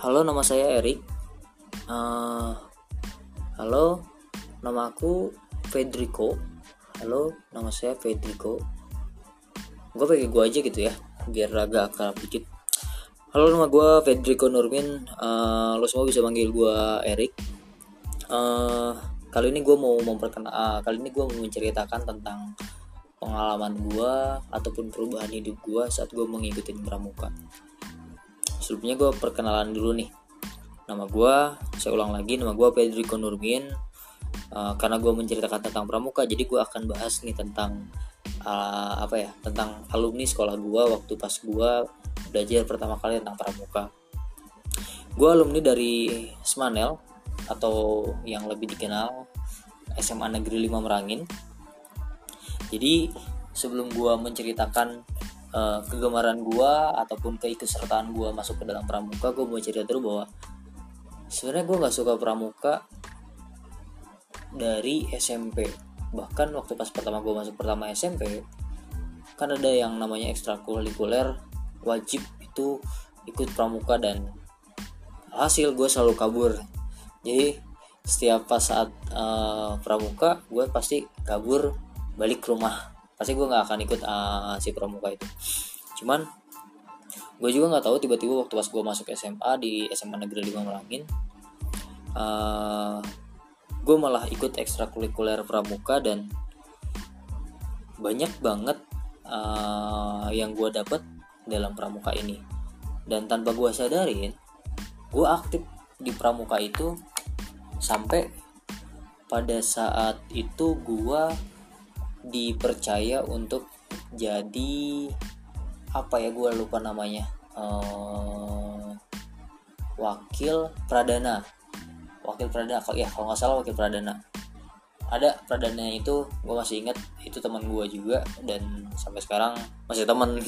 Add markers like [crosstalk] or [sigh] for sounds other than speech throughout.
Halo, nama saya Erik. Uh, halo, nama aku Federico. Halo, nama saya Federico. Gue pakai gue aja gitu ya, biar agak akrab dikit. Halo, nama gue Federico Nurmin. Uh, lo semua bisa panggil gue Erik. Uh, kali ini gue mau memperkenal, uh, kali ini gue mau menceritakan tentang pengalaman gue ataupun perubahan hidup gue saat gue mengikuti pramuka sebelumnya gue perkenalan dulu nih. Nama gue saya ulang lagi nama gue Pedrico Nurmin. Uh, karena gue menceritakan tentang pramuka jadi gue akan bahas nih tentang uh, apa ya tentang alumni sekolah gue waktu pas gue belajar pertama kali tentang pramuka. Gue alumni dari Smanel atau yang lebih dikenal SMA Negeri 5 Merangin. Jadi sebelum gue menceritakan uh, kegemaran gue ataupun keikutsertaan gue masuk ke dalam pramuka gue mau cerita dulu bahwa sebenarnya gue nggak suka pramuka dari SMP bahkan waktu pas pertama gue masuk pertama SMP kan ada yang namanya ekstrakurikuler wajib itu ikut pramuka dan hasil gue selalu kabur. Jadi setiap pas saat uh, pramuka gue pasti kabur balik ke rumah pasti gue nggak akan ikut uh, si pramuka itu. Cuman gue juga nggak tahu tiba-tiba waktu pas gue masuk SMA di SMA Negeri 5 Merangin uh, gue malah ikut ekstrakurikuler pramuka dan banyak banget uh, yang gue dapet dalam pramuka ini. Dan tanpa gue sadarin gue aktif di pramuka itu sampai pada saat itu gue dipercaya untuk jadi apa ya gue lupa namanya. Uh, wakil pradana. Wakil pradana ya kalau nggak salah wakil pradana. Ada pradana itu gue masih inget itu teman gue juga dan sampai sekarang masih teman.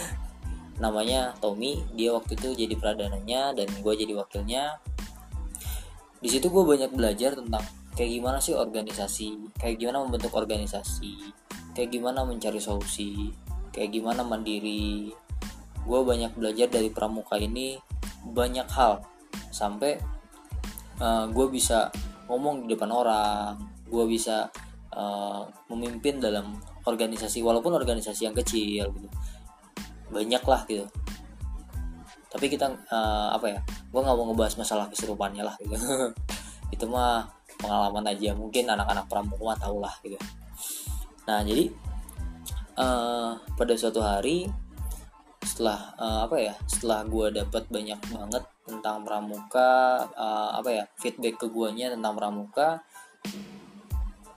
[laughs] Namanya Tommy dia waktu itu jadi pradananya dan gue jadi wakilnya. Di situ gue banyak belajar tentang kayak gimana sih organisasi? Kayak gimana membentuk organisasi? Kayak gimana mencari solusi? Kayak gimana mandiri? Gue banyak belajar dari pramuka ini banyak hal. Sampai uh, gue bisa ngomong di depan orang gue bisa uh, memimpin dalam organisasi walaupun organisasi yang kecil gitu. Banyak lah gitu. Tapi kita uh, apa ya gue nggak mau ngebahas masalah keserupannya lah gitu. [laughs] Itu mah pengalaman aja. Mungkin anak-anak pramuka tahu lah gitu. Nah jadi uh, pada suatu hari setelah uh, apa ya setelah gue dapat banyak banget tentang pramuka uh, apa ya feedback ke guanya tentang pramuka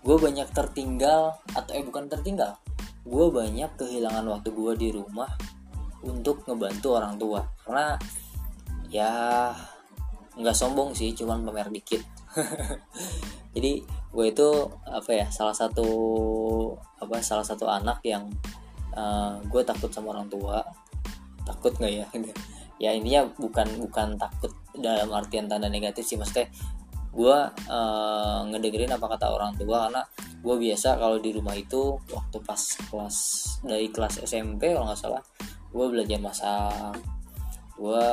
gue banyak tertinggal atau eh bukan tertinggal gue banyak kehilangan waktu gue di rumah untuk ngebantu orang tua. Karena ya nggak sombong sih cuman pamer dikit [laughs] jadi gue itu apa ya salah satu apa salah satu anak yang uh, gue takut sama orang tua. Takut nggak ya? [laughs] Ya intinya bukan bukan takut dalam artian tanda negatif sih. Maksudnya gue uh, ngedengerin apa kata orang tua karena gue biasa kalau di rumah itu waktu pas kelas dari kelas SMP kalau nggak salah gue belajar masak gue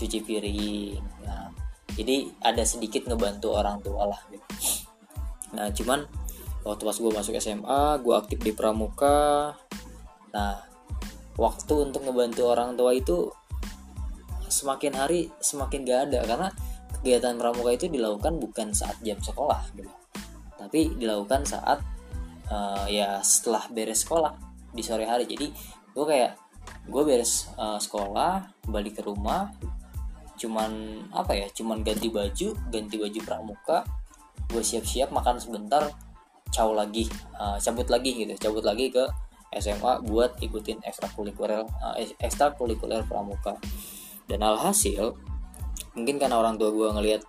cuci piring nah jadi ada sedikit ngebantu orang tua lah. Gitu. nah cuman waktu pas gue masuk SMA gue aktif di pramuka. Nah waktu untuk ngebantu orang tua itu semakin hari semakin gak ada. Karena kegiatan pramuka itu dilakukan bukan saat jam sekolah gitu. Tapi dilakukan saat uh, ya setelah beres sekolah di sore hari. Jadi gue kayak gue beres uh, sekolah balik ke rumah cuman apa ya cuman ganti baju ganti baju pramuka gue siap-siap makan sebentar caw lagi uh, cabut lagi gitu cabut lagi ke SMA buat ikutin ekstrakurikuler uh, ekstrakurikuler pramuka. Dan alhasil mungkin karena orang tua gue ngelihat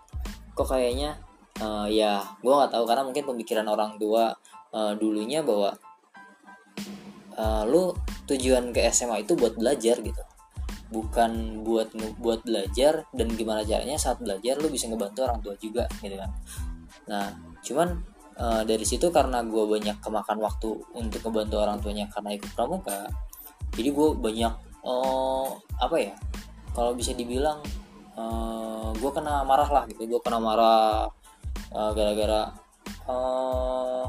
kok kayaknya uh, ya gue nggak tahu karena mungkin pemikiran orang tua uh, dulunya bahwa uh, lu tujuan ke SMA itu buat belajar gitu bukan buat buat belajar dan gimana caranya saat belajar lu bisa ngebantu orang tua juga gitu kan. Nah cuman e, dari situ karena gue banyak kemakan waktu untuk ngebantu orang tuanya karena ikut pramuka jadi gue banyak oh apa ya kalau bisa dibilang uh, gue kena marah lah gitu gue kena marah gara-gara uh,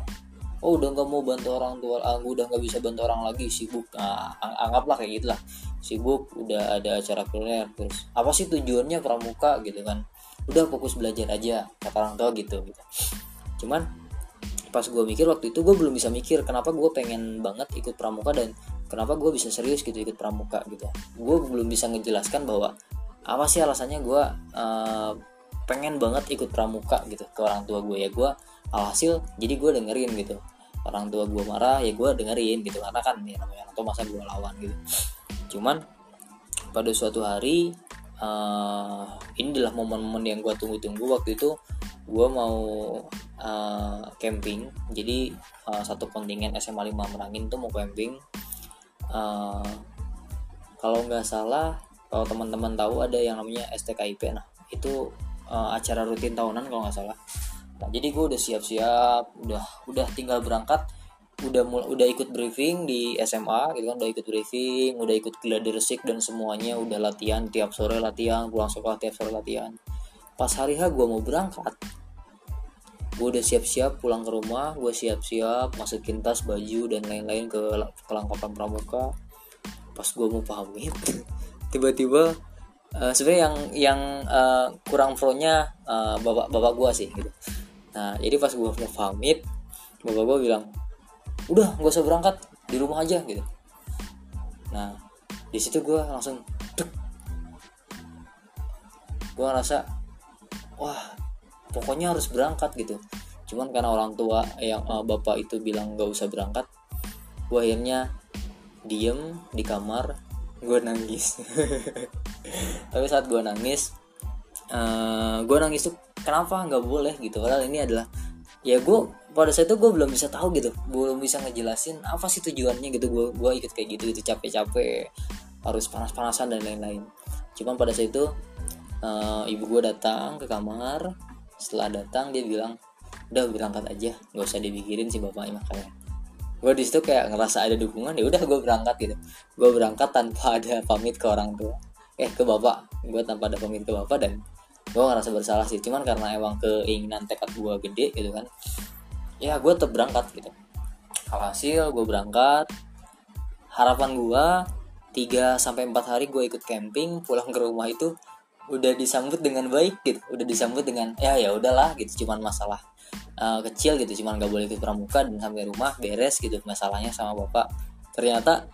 oh udah nggak mau bantu orang tua aku udah nggak bisa bantu orang lagi sibuk nah, anggaplah kayak gitulah sibuk udah ada acara kuliah terus apa sih tujuannya pramuka? Gitu kan. Udah fokus belajar aja kata orang tua gitu. Gitu cuman pas gue mikir waktu itu gue belum bisa mikir kenapa gue pengen banget ikut pramuka dan kenapa gue bisa serius gitu ikut pramuka gitu. Gue belum bisa ngejelaskan bahwa apa sih alasannya gue uh, pengen banget ikut pramuka gitu ke orang tua gue ya gue alhasil jadi gue dengerin gitu orang tua gue marah ya gue dengerin gitu. Karena kan ya namanya orang tua masa gue lawan gitu. Cuman pada suatu hari uh, ini adalah momen-momen yang gue tunggu-tunggu. Waktu itu gue mau uh, camping. Jadi uh, satu kontingen SMA 5 Merangin tuh mau camping. Uh, kalau nggak salah kalau teman-teman tahu ada yang namanya STKIP nah itu uh, acara rutin tahunan kalau nggak salah nah jadi gue udah siap-siap udah udah tinggal berangkat udah mul udah ikut briefing di SMA gitu kan udah ikut briefing udah ikut gladiresik dan semuanya udah latihan tiap sore latihan pulang sekolah tiap sore latihan. Pas hari H gue mau berangkat gue udah siap-siap pulang ke rumah gue siap-siap masukin tas baju dan lain-lain ke kelengkapan pramuka. Pas gue mau pamit [laughs] tiba-tiba uh, sebenarnya yang yang uh, kurang pro-nya uh, bapak bapak gue sih gitu nah jadi pas gue mau pamit bapak gue bilang udah gak usah berangkat di rumah aja gitu. Nah di situ gue langsung dek gue ngerasa wah pokoknya harus berangkat gitu. Cuman karena orang tua yang uh, bapak itu bilang gak usah berangkat gue akhirnya diem di kamar gue nangis. [laughs] Tapi saat gue nangis uh, eh, gue nangis tuh kenapa nggak boleh gitu? Padahal ini adalah ya gue pada saat itu gue belum bisa tahu gitu. Belum bisa ngejelasin apa sih tujuannya gitu. Gue gue ikut kayak gitu gitu. Capek-capek harus panas-panasan dan lain-lain. Cuman pada saat itu uh, ibu gue datang ke kamar. Setelah datang dia bilang udah berangkat aja. Nggak usah dipikirin sih bapaknya makanya gue di situ kayak ngerasa ada dukungan ya udah gue berangkat gitu. Gue berangkat tanpa ada pamit ke orang tua. Eh ke bapak. Gue tanpa ada pamit ke bapak dan gue ngerasa bersalah sih. Cuman karena emang keinginan tekad gue gede gitu kan ya gue tetap berangkat gitu. Alhasil gue berangkat harapan gue 3 sampai empat hari gue ikut camping pulang ke rumah itu udah disambut dengan baik gitu. Udah disambut dengan ya ya udahlah gitu. Cuman masalah uh, kecil gitu. Cuman gak boleh ikut pramuka dan sampai rumah beres gitu masalahnya sama bapak. Ternyata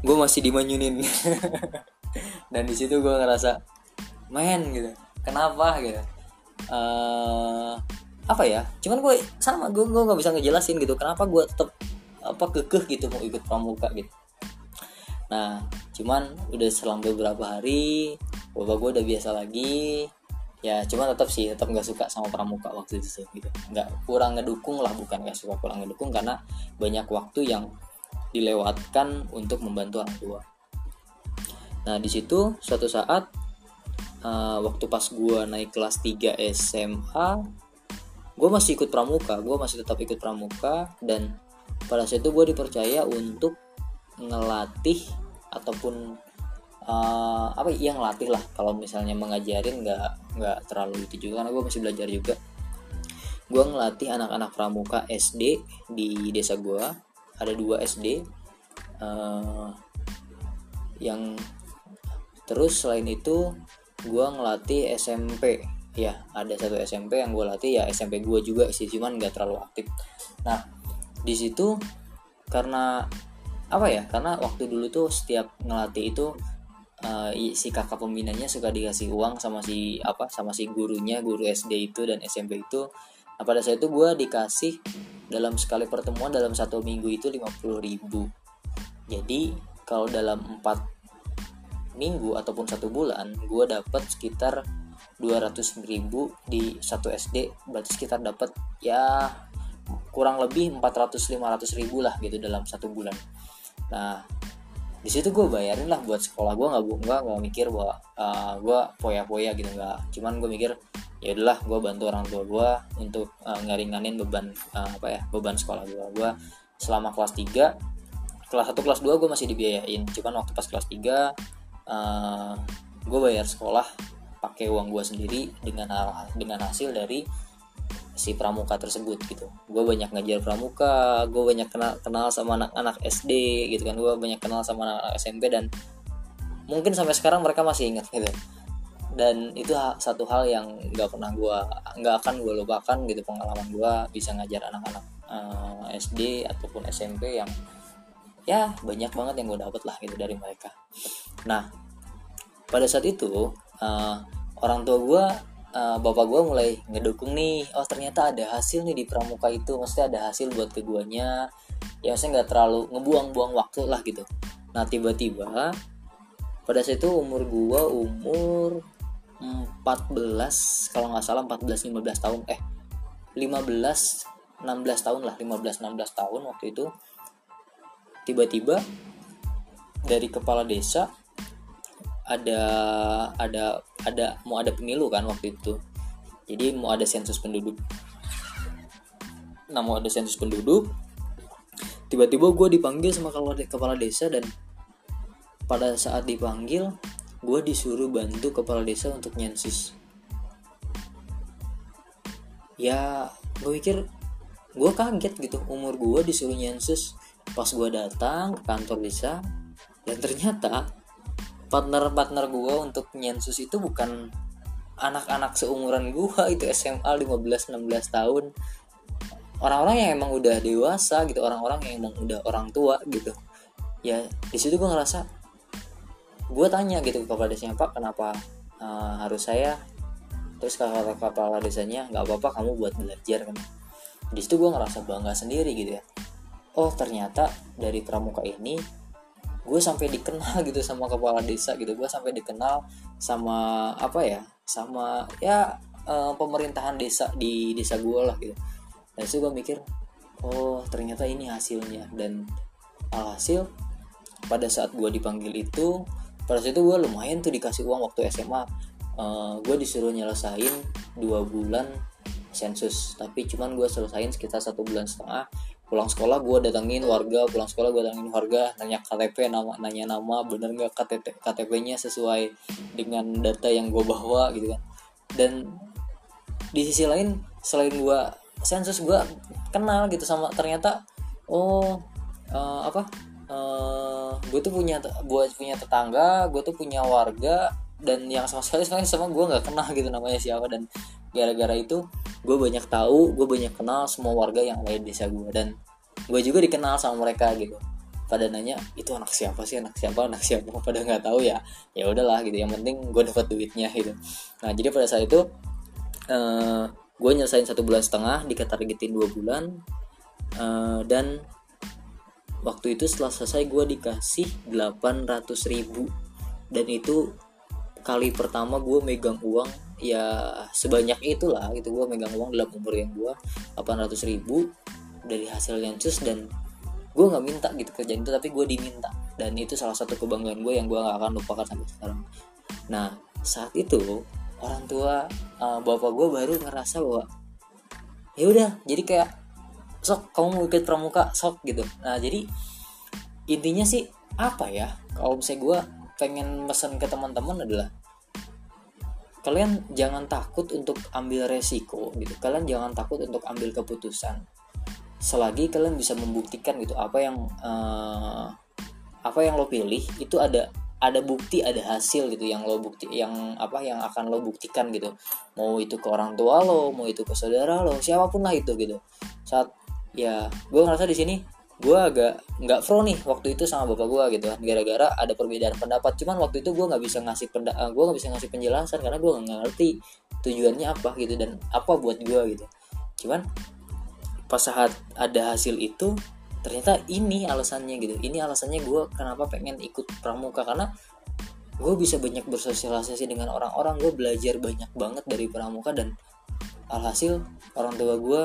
gue masih dimanyunin [laughs] dan di situ gue ngerasa main gitu kenapa gitu. Uh, apa ya? Cuman gue sama gue gue nggak bisa ngejelasin gitu kenapa gue tetap apa kekeh gitu mau ikut pramuka gitu. Nah cuman udah selang beberapa hari bapak gue udah biasa lagi. Ya cuman tetap sih tetap nggak suka sama pramuka waktu itu gitu. Nggak kurang ngedukung lah bukan nggak suka kurang ngedukung karena banyak waktu yang dilewatkan untuk membantu orang tua. Nah di situ suatu saat uh, waktu pas gue naik kelas 3 SMA gue masih ikut pramuka gue masih tetap ikut pramuka dan pada saat itu gue dipercaya untuk ngelatih ataupun uh, apa ya ngelatih lah kalau misalnya mengajarin nggak nggak terlalu itu juga karena gue masih belajar juga. Gue ngelatih anak-anak pramuka SD di desa gue ada dua SD uh, eh, yang terus selain itu gue ngelatih SMP ya ada satu SMP yang gue latih ya SMP gue juga sih cuman nggak terlalu aktif. Nah di situ karena apa ya karena waktu dulu tuh setiap ngelatih itu uh, si kakak pembinanya suka dikasih uang sama si apa sama si gurunya guru SD itu dan SMP itu. Nah pada saat itu gue dikasih dalam sekali pertemuan dalam satu minggu itu 50 ribu. Jadi kalau dalam empat minggu ataupun satu bulan gue dapat sekitar 200 ribu di satu SD berarti sekitar dapat ya kurang lebih 400-500 ribu lah gitu dalam satu bulan. Nah di situ gue bayarin lah buat sekolah gue nggak nggak nggak mikir bahwa uh, eh, gue poya-poya gitu nggak. Cuman gue mikir ya udahlah gue bantu orang tua gue untuk uh, ngeringanin beban uh, apa ya beban sekolah gue gue selama kelas 3 kelas 1 kelas 2 gue masih dibiayain. Cuman waktu pas kelas 3 uh, gue bayar sekolah pakai uang gue sendiri dengan dengan hasil dari si pramuka tersebut gitu. Gue banyak ngajar pramuka gue banyak kenal kenal sama anak-anak SD gitu kan. Gue banyak kenal sama anak-anak SMP dan mungkin sampai sekarang mereka masih ingat gitu. Dan itu satu hal yang nggak pernah gue nggak akan gue lupakan gitu pengalaman gue bisa ngajar anak-anak uh, eh, SD ataupun SMP yang ya banyak banget yang gue dapet lah gitu dari mereka. Nah pada saat itu uh, orang tua gue uh, bapak gue mulai ngedukung nih oh ternyata ada hasil nih di pramuka itu maksudnya ada hasil buat keduanya. Ya saya nggak terlalu ngebuang-buang waktu lah gitu. Nah tiba-tiba pada saat itu umur gue umur 14 kalau nggak salah 14 15 tahun. Eh 15 16 tahun lah 15 16 tahun waktu itu tiba-tiba dari kepala desa ada ada ada mau ada pemilu kan waktu itu. Jadi mau ada sensus penduduk. Nah mau ada sensus penduduk tiba-tiba gue dipanggil sama kepala desa dan pada saat dipanggil gue disuruh bantu kepala desa untuk nyensus. Ya gue pikir gue kaget gitu. Umur gue disuruh nyensus pas gue datang ke kantor desa dan ternyata partner-partner gue untuk nyensus itu bukan anak-anak seumuran gue [laughs] itu SMA 15-16 tahun. Orang-orang yang emang udah dewasa gitu orang-orang yang emang udah orang tua gitu. Ya di situ gue ngerasa gue tanya gitu ke kepala desanya pak kenapa uh, harus saya? Terus kata kepala desanya nggak apa-apa kamu buat belajar. Kan di situ gue ngerasa bangga sendiri gitu ya oh ternyata dari pramuka ini gue sampai dikenal gitu sama kepala desa gitu. Gue sampai dikenal sama apa ya sama ya uh, pemerintahan desa di desa gue lah gitu. Dan itu gue mikir oh ternyata ini hasilnya. Dan alhasil pada saat gue dipanggil itu pada saat itu gue lumayan tuh dikasih uang waktu SMA uh, gue disuruh nyelesain dua bulan sensus. Tapi cuman gue selesain sekitar satu bulan setengah pulang sekolah gue datengin warga pulang sekolah gue datengin warga nanya KTP nama nanya nama bener nggak KTP KTP-nya sesuai dengan data yang gue bawa gitu kan. Dan di sisi lain selain gue sensus gue kenal gitu sama ternyata oh uh, apa uh, eh, gue tuh punya buat punya tetangga gue tuh punya warga dan yang sama sekali [laughs] sama gue nggak kenal gitu namanya siapa dan gara-gara itu gue banyak tahu gue banyak kenal semua warga yang lain desa gue. Dan gue juga dikenal sama mereka gitu. Pada nanya itu anak siapa sih? Anak siapa? Anak siapa? [laughs] Pada nggak tahu ya. Ya udahlah gitu. Yang penting gue dapat duitnya gitu. Nah jadi pada saat itu uh, gue nyelesain satu bulan setengah dikatargetin dua bulan. Uh, dan waktu itu setelah selesai gue dikasih 800 ribu. Dan itu kali pertama gue megang uang ya sebanyak itulah gitu. Gue megang uang dalam umur yang gue 800 ribu dari hasil lensus dan gue nggak minta gitu kerjaan itu tapi gue diminta. Dan itu salah satu kebanggaan gue yang gue nggak akan lupakan sampai sekarang. Nah saat itu orang tua uh, bapak gue baru ngerasa bahwa ya udah jadi kayak sok kamu mau ikut pramuka sok gitu. Nah jadi intinya sih apa ya kalau misalnya gue pengen pesan ke teman-teman adalah kalian jangan takut untuk ambil resiko gitu. Kalian jangan takut untuk ambil keputusan. Selagi kalian bisa membuktikan gitu apa yang uh, apa yang lo pilih itu ada ada bukti ada hasil gitu yang lo bukti yang apa yang akan lo buktikan gitu. Mau itu ke orang tua lo mau itu ke saudara lo siapa pun lah itu gitu. Saat ya gue ngerasa di sini gue agak nggak pro nih waktu itu sama bapak gue gitu kan. Gara-gara ada perbedaan pendapat. Cuman waktu itu gue nggak bisa ngasih penda eh, gue nggak bisa ngasih penjelasan karena gue nggak ngerti tujuannya apa gitu dan apa buat gue gitu. Cuman pas saat ada hasil itu ternyata ini alasannya gitu. Ini alasannya gue kenapa pengen ikut pramuka karena gue bisa banyak bersosialisasi dengan orang-orang. Gue belajar banyak banget dari pramuka dan alhasil orang tua gue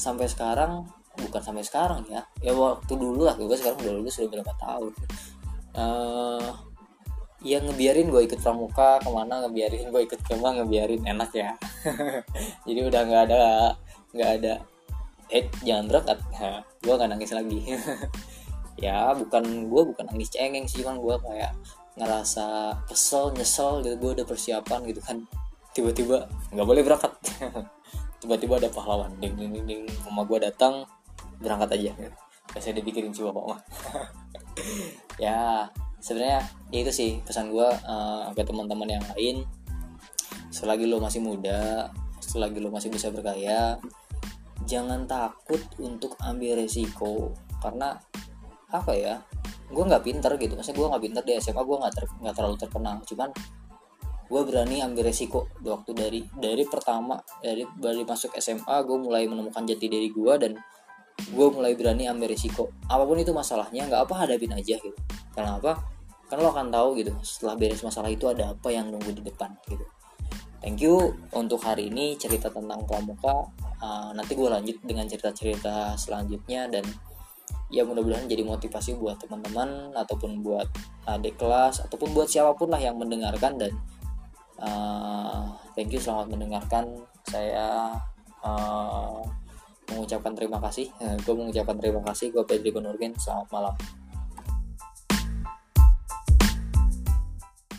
sampai sekarang bukan sampai sekarang ya. Ya waktu dulu lah. Gue sekarang udah lulus sudah berapa tahun. Uh, ya ngebiarin gue ikut pramuka ke mana ngebiarin gue ikut ke mana ngebiarin enak ya. [laughs] Jadi udah nggak ada nggak ada. Eh jangan berangkat. Gue nggak nangis lagi. [laughs] Ya bukan gue bukan nangis cengeng sih kan gue kayak ngerasa kesel nyesel gitu. Gue udah persiapan gitu kan. Tiba-tiba nggak boleh berangkat. [laughs] Tiba-tiba ada pahlawan. Ding ding ding, ding. mama gue datang berangkat aja. Gak saya dipikirin coba mama [laughs] ya sebenarnya ya itu sih pesan gue uh, ke teman-teman yang lain. Selagi lo masih muda selagi lo masih bisa berkaya jangan takut untuk ambil resiko. Karena apa ya? Gue nggak pinter gitu. Maksudnya gue nggak pinter di SMA gue nggak ter, gak terlalu terkenal. Cuman gue berani ambil resiko. Waktu dari dari pertama dari dari masuk SMA gue mulai menemukan jati diri gue dan gue mulai berani ambil resiko apa pun itu masalahnya nggak apa hadapin aja gitu. Karena apa? Kan lo akan tahu gitu. Setelah beres masalah itu ada apa yang nunggu di depan gitu. Thank you untuk hari ini cerita tentang pramuka. Uh, nanti gue lanjut dengan cerita-cerita selanjutnya dan ya mudah-mudahan jadi motivasi buat teman-teman ataupun buat adik kelas ataupun buat siapa pun lah yang mendengarkan dan uh, thank you selamat mendengarkan. Saya uh, mengucapkan terima kasih. Gue mengucapkan terima kasih. Gue Pedri Gunurgen selamat malam